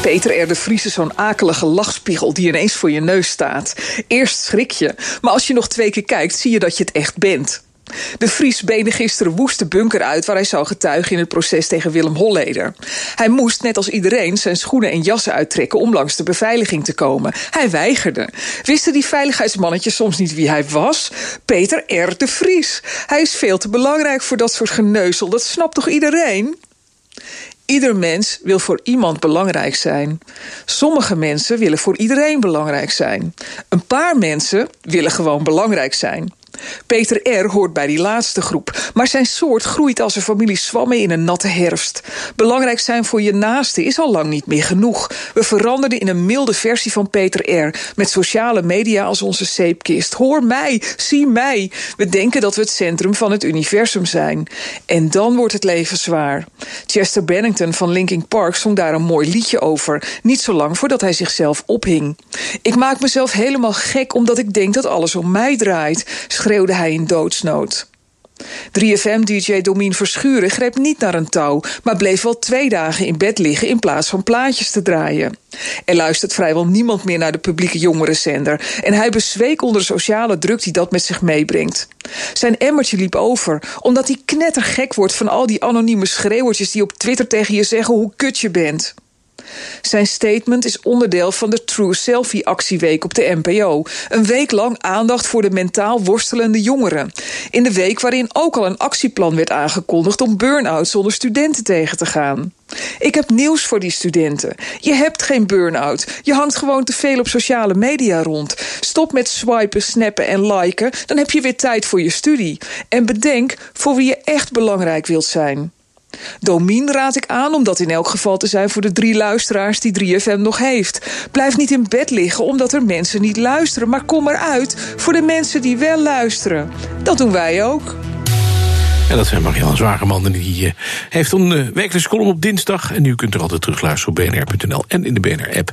Peter R. de Vries is zo'n akelige lachspiegel die ineens voor je neus staat. Eerst schrik je, maar als je nog twee keer kijkt, zie je dat je het echt bent. De Vries benen gisteren woest de bunker uit waar hij zou getuigen in het proces tegen Willem Holleder. Hij moest, net als iedereen, zijn schoenen en jassen uittrekken om langs de beveiliging te komen. Hij weigerde. Wisten die veiligheidsmannetjes soms niet wie hij was? Peter R. de Vries. Hij is veel te belangrijk voor dat soort geneuzel, dat snapt toch iedereen? Ieder mens wil voor iemand belangrijk zijn. Sommige mensen willen voor iedereen belangrijk zijn. Een paar mensen willen gewoon belangrijk zijn. Peter R. hoort bij die laatste groep, maar zijn soort groeit als een familie zwammen in een natte herfst. Belangrijk zijn voor je naaste is al lang niet meer genoeg. We veranderden in een milde versie van Peter R. met sociale media als onze zeepkist. Hoor mij, zie mij. We denken dat we het centrum van het universum zijn. En dan wordt het leven zwaar. Chester Bennington van Linkin Park zong daar een mooi liedje over, niet zo lang voordat hij zichzelf ophing. Ik maak mezelf helemaal gek omdat ik denk dat alles om mij draait schreeuwde hij in doodsnood. 3FM-dj Domien Verschuren greep niet naar een touw, maar bleef wel twee dagen in bed liggen in plaats van plaatjes te draaien. Er luistert vrijwel niemand meer naar de publieke jongerenzender en hij bezweek onder de sociale druk die dat met zich meebrengt. Zijn emmertje liep over, omdat hij knettergek wordt van al die anonieme schreeuwertjes die op Twitter tegen je zeggen hoe kut je bent. Zijn statement is onderdeel van de True Selfie Actieweek op de NPO. Een week lang aandacht voor de mentaal worstelende jongeren. In de week waarin ook al een actieplan werd aangekondigd om burn-out zonder studenten tegen te gaan. Ik heb nieuws voor die studenten. Je hebt geen burn-out. Je hangt gewoon te veel op sociale media rond. Stop met swipen, snappen en liken. Dan heb je weer tijd voor je studie. En bedenk voor wie je echt belangrijk wilt zijn. Domien raad ik aan om dat in elk geval te zijn voor de drie luisteraars die 3FM nog heeft. Blijf niet in bed liggen omdat er mensen niet luisteren, maar kom eruit voor de mensen die wel luisteren. Dat doen wij ook. En dat zijn Marianne Zwageman. Die uh, heeft een uh, wekelijkse column op dinsdag. En u kunt er altijd terugluisteren op bnr.nl en in de BNR-app.